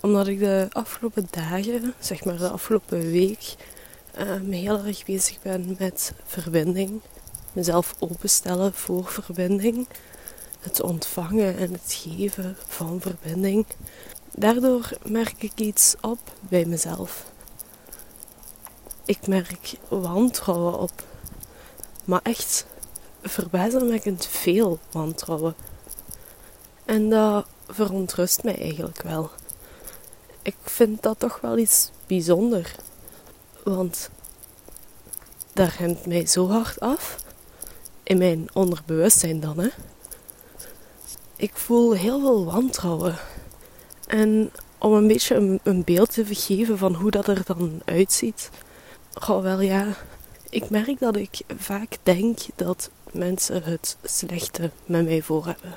Omdat ik de afgelopen dagen, zeg maar de afgelopen week, um, heel erg bezig ben met verbinding. Mezelf openstellen voor verbinding. Het ontvangen en het geven van verbinding. Daardoor merk ik iets op bij mezelf. Ik merk wantrouwen op. Maar echt verbazingwekkend veel wantrouwen. En dat verontrust mij eigenlijk wel. Ik vind dat toch wel iets bijzonder. Want dat remt mij zo hard af. In mijn onderbewustzijn dan, hè. Ik voel heel veel wantrouwen. En om een beetje een, een beeld te geven van hoe dat er dan uitziet. Oh wel ja, ik merk dat ik vaak denk dat mensen het slechte met mij voor hebben.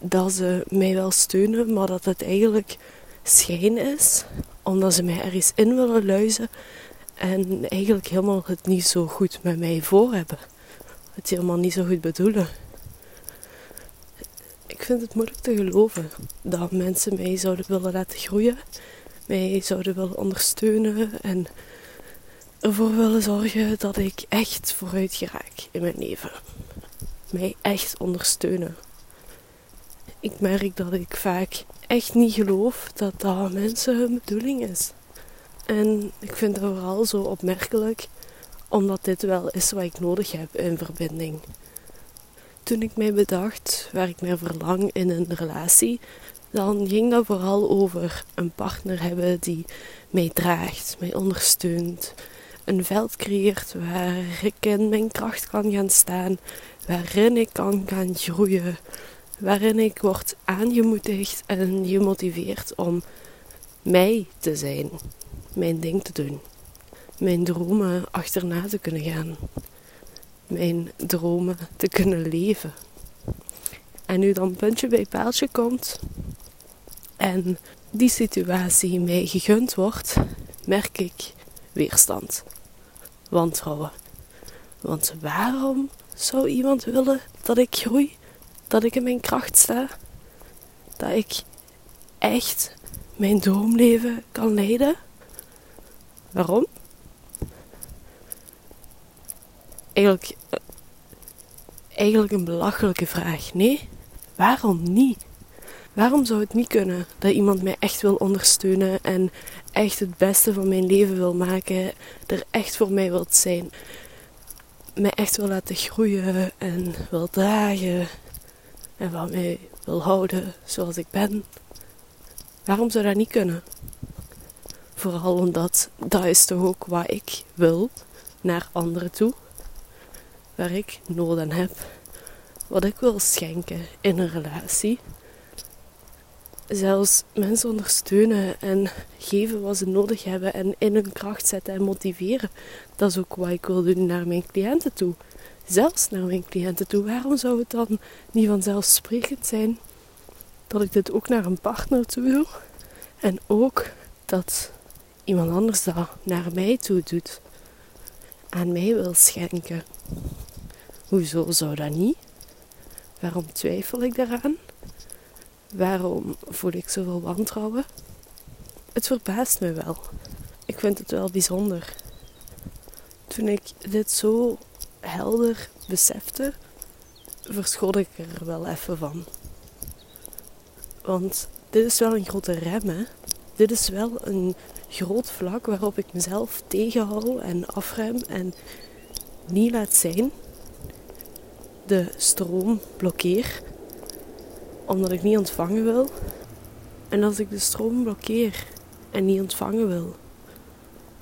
Dat ze mij wel steunen, maar dat het eigenlijk schijn is, omdat ze mij ergens in willen luizen en eigenlijk helemaal het niet zo goed met mij voor hebben. Het helemaal niet zo goed bedoelen. Ik vind het moeilijk te geloven dat mensen mij zouden willen laten groeien, mij zouden willen ondersteunen en ervoor willen zorgen dat ik echt vooruit geraak in mijn leven. Mij echt ondersteunen. Ik merk dat ik vaak echt niet geloof dat dat mensen hun bedoeling is. En ik vind het vooral zo opmerkelijk, omdat dit wel is wat ik nodig heb in verbinding. Toen ik mij bedacht waar ik naar verlang in een relatie, dan ging dat vooral over een partner hebben die mij draagt, mij ondersteunt, een veld creëert waar ik in mijn kracht kan gaan staan, waarin ik kan gaan groeien, waarin ik word aangemoedigd en gemotiveerd om mij te zijn, mijn ding te doen, mijn dromen achterna te kunnen gaan, mijn dromen te kunnen leven. En nu dan puntje bij paaltje komt en die situatie mij gegund wordt, merk ik weerstand, wantrouwen. Want waarom zou iemand willen dat ik groei, dat ik in mijn kracht sta, dat ik echt mijn droomleven kan leiden? Waarom? Eigenlijk, eh, eigenlijk een belachelijke vraag. Nee, waarom niet? Waarom zou het niet kunnen dat iemand mij echt wil ondersteunen en echt het beste van mijn leven wil maken, er echt voor mij wilt zijn, mij echt wil laten groeien en wil dragen en van mij wil houden zoals ik ben? Waarom zou dat niet kunnen? Vooral omdat dat is toch ook wat ik wil naar anderen toe, waar ik nood aan heb, wat ik wil schenken in een relatie zelfs mensen ondersteunen en geven wat ze nodig hebben en in hun kracht zetten en motiveren. Dat is ook wat ik wil doen naar mijn cliënten toe. Zelfs naar mijn cliënten toe. Waarom zou het dan niet vanzelfsprekend zijn dat ik dit ook naar een partner toe doe? En ook dat iemand anders dat naar mij toe doet. Aan mij wil schenken. Hoezo zou dat niet? Waarom twijfel ik daaraan? Waarom voel ik zoveel wantrouwen? Het verbaast me wel. Ik vind het wel bijzonder. Toen ik dit zo helder besefte, verschoot ik er wel even van. Want dit is wel een grote rem, hè? Dit is wel een groot vlak waarop ik mezelf tegenhoud en afrem en niet laat zijn. De stroom blokkeer omdat ik niet ontvangen wil. En als ik de stroom blokkeer en niet ontvangen wil,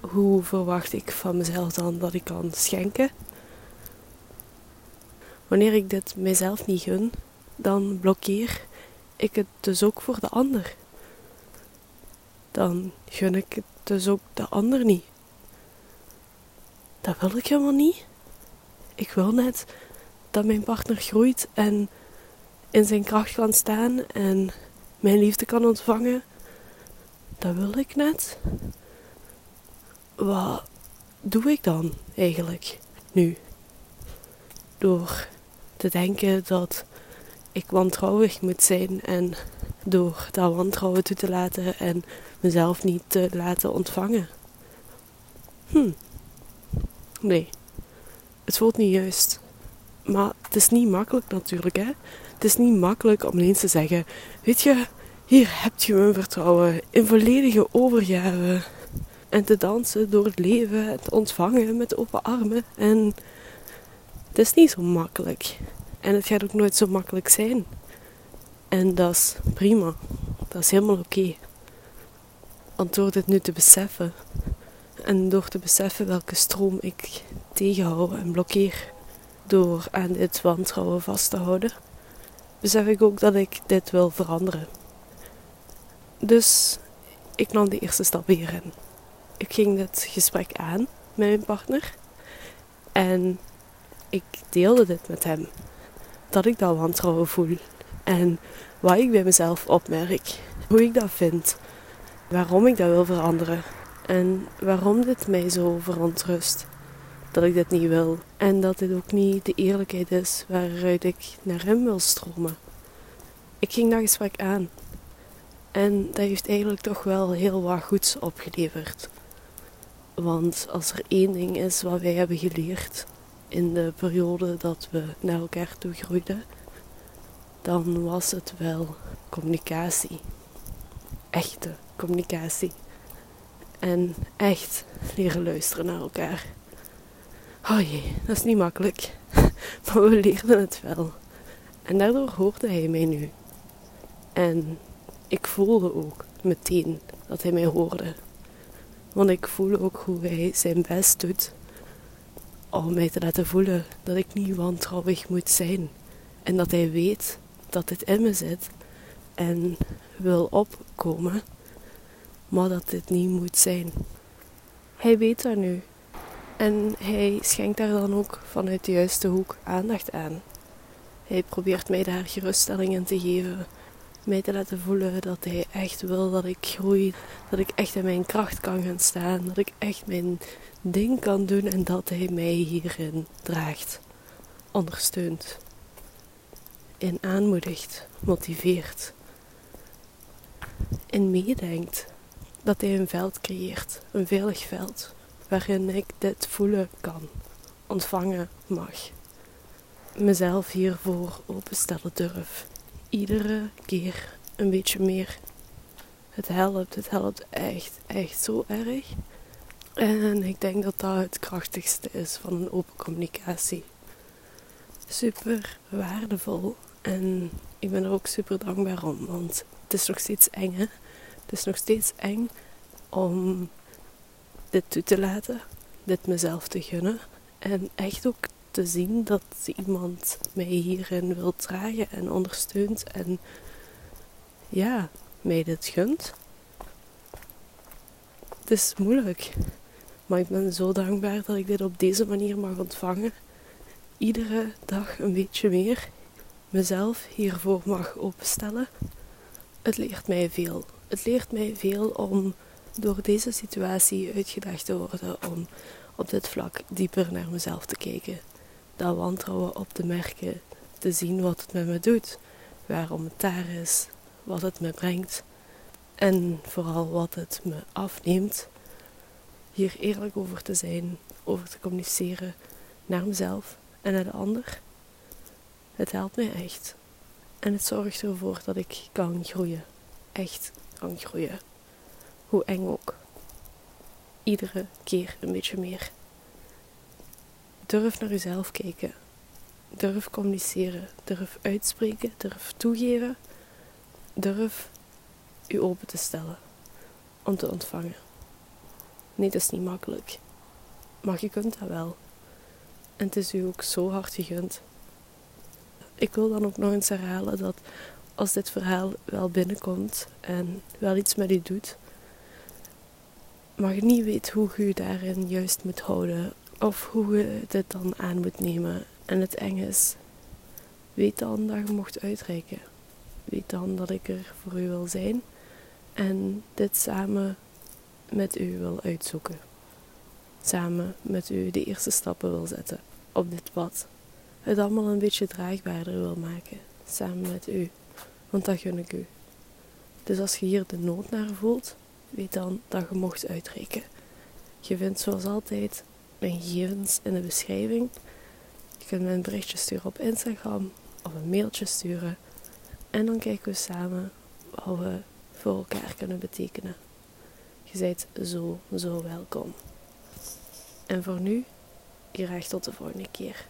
hoe verwacht ik van mezelf dan dat ik kan schenken? Wanneer ik dit mijzelf niet gun, dan blokkeer ik het dus ook voor de ander. Dan gun ik het dus ook de ander niet. Dat wil ik helemaal niet. Ik wil net dat mijn partner groeit en in zijn kracht kan staan en mijn liefde kan ontvangen. Dat wil ik net. Wat doe ik dan eigenlijk nu? Door te denken dat ik wantrouwig moet zijn en door dat wantrouwen toe te laten en mezelf niet te laten ontvangen. Hm. Nee, het voelt niet juist. Maar het is niet makkelijk natuurlijk, hè. Het is niet makkelijk om ineens te zeggen, weet je, hier heb je mijn vertrouwen in volledige overgave. En te dansen door het leven en te ontvangen met open armen. En het is niet zo makkelijk. En het gaat ook nooit zo makkelijk zijn. En dat is prima. Dat is helemaal oké. Want door dit nu te beseffen en door te beseffen welke stroom ik tegenhoud en blokkeer door aan dit wantrouwen vast te houden, besef ik ook dat ik dit wil veranderen. Dus ik nam de eerste stap hierin. Ik ging dit gesprek aan met mijn partner en ik deelde dit met hem. Dat ik dat wantrouwen voel en wat ik bij mezelf opmerk, hoe ik dat vind, waarom ik dat wil veranderen en waarom dit mij zo verontrust. Dat ik dit niet wil en dat dit ook niet de eerlijkheid is waaruit ik naar hem wil stromen. Ik ging dat gesprek aan en dat heeft eigenlijk toch wel heel wat goeds opgeleverd. Want als er één ding is wat wij hebben geleerd in de periode dat we naar elkaar toe groeiden, dan was het wel communicatie. Echte communicatie. En echt leren luisteren naar elkaar. Oh jee, dat is niet makkelijk. Maar we leerden het wel. En daardoor hoorde hij mij nu. En ik voelde ook meteen dat hij mij hoorde. Want ik voel ook hoe hij zijn best doet om mij te laten voelen dat ik niet wantrouwig moet zijn. En dat hij weet dat dit in me zit en wil opkomen, maar dat dit niet moet zijn. Hij weet dat nu en hij schenkt daar dan ook vanuit de juiste hoek aandacht aan. Hij probeert mij daar geruststellingen te geven, mij te laten voelen dat hij echt wil dat ik groei, dat ik echt in mijn kracht kan gaan staan, dat ik echt mijn ding kan doen en dat hij mij hierin draagt, ondersteunt en aanmoedigt, motiveert. En meedenkt dat hij een veld creëert, een veilig veld, waarin ik dit voelen kan, ontvangen mag. Mezelf hiervoor openstellen durf. Iedere keer een beetje meer. Het helpt, het helpt echt, echt zo erg. En ik denk dat dat het krachtigste is van een open communicatie. Super waardevol en ik ben er ook super dankbaar om, want het is nog steeds eng. Het is nog steeds eng om dit toe te laten, dit mezelf te gunnen. En echt ook te zien dat iemand mij hierin wil dragen en ondersteunt. En ja, mij dit gunt. Het is moeilijk. Maar ik ben zo dankbaar dat ik dit op deze manier mag ontvangen. Iedere dag een beetje meer mezelf hiervoor mag openstellen. Het leert mij veel. Het leert mij veel om door deze situatie uitgedaagd te worden, om op dit vlak dieper naar mezelf te kijken. Dat wantrouwen op te merken, te zien wat het met me doet, waarom het daar is, wat het me brengt en vooral wat het me afneemt. Hier eerlijk over te zijn, over te communiceren naar mezelf en naar de ander. Het helpt mij echt. En het zorgt ervoor dat ik kan groeien. Echt kan groeien. Hoe eng ook. Iedere keer een beetje meer. Durf naar uzelf kijken. Durf communiceren. Durf uitspreken. Durf toegeven. Durf u open te stellen. Om te ontvangen. Nee, dat is niet makkelijk. Maar je kunt dat wel. En het is u ook zo hard gegund ik wil dan ook nog eens herhalen dat als dit verhaal wel binnenkomt en wel iets met u doet, maar je niet weet hoe je je daarin juist moet houden of hoe je dit dan aan moet nemen en het eng is, weet dan dat je mocht uitreiken. Weet dan dat ik er voor u wil zijn en dit samen met u wil uitzoeken. Samen met u de eerste stappen wil zetten op dit pad het allemaal een beetje draagbaarder wil maken. Samen met u. Want dat gun ik u. Dus als je hier de nood naar voelt, weet dan dat je mocht uitrekenen. Je vindt zoals altijd mijn gegevens in de beschrijving. Je kunt me een berichtje sturen op Instagram of een mailtje sturen. En dan kijken we samen wat we voor elkaar kunnen betekenen. Je bent zo, zo welkom. En voor nu, graag tot de volgende keer.